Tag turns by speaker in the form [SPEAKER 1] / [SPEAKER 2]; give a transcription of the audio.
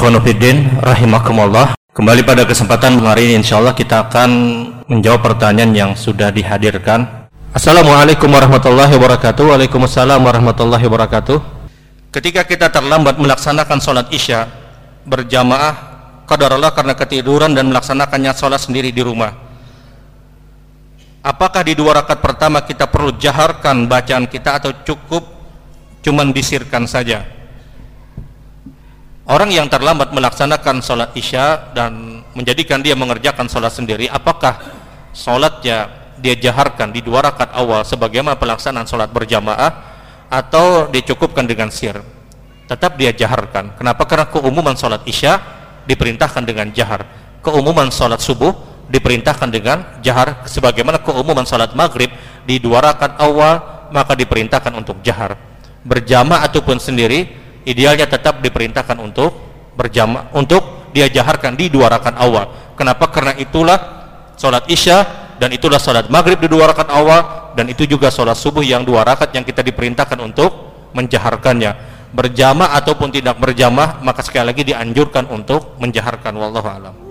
[SPEAKER 1] Ikhwanuddin rahimakumullah. Kembali pada kesempatan hari ini insyaallah kita akan menjawab pertanyaan yang sudah dihadirkan. Assalamualaikum warahmatullahi wabarakatuh. Waalaikumsalam warahmatullahi wabarakatuh. Ketika kita terlambat melaksanakan sholat isya berjamaah qadarullah karena ketiduran dan melaksanakannya sholat sendiri di rumah. Apakah di dua rakaat pertama kita perlu jaharkan bacaan kita atau cukup cuman bisirkan saja? Orang yang terlambat melaksanakan sholat isya dan menjadikan dia mengerjakan sholat sendiri, apakah sholatnya dia jaharkan di dua rakaat awal sebagaimana pelaksanaan sholat berjamaah atau dicukupkan dengan sir? Tetap dia jaharkan. Kenapa? Karena keumuman sholat isya diperintahkan dengan jahar. Keumuman sholat subuh diperintahkan dengan jahar. Sebagaimana keumuman sholat maghrib di dua rakaat awal maka diperintahkan untuk jahar. Berjamaah ataupun sendiri idealnya tetap diperintahkan untuk berjamaah untuk dia jaharkan di dua rakaat awal. Kenapa? Karena itulah sholat isya dan itulah sholat maghrib di dua rakaat awal dan itu juga sholat subuh yang dua rakaat yang kita diperintahkan untuk menjaharkannya. Berjamaah ataupun tidak berjamaah maka sekali lagi dianjurkan untuk menjaharkan. Wallahu alam.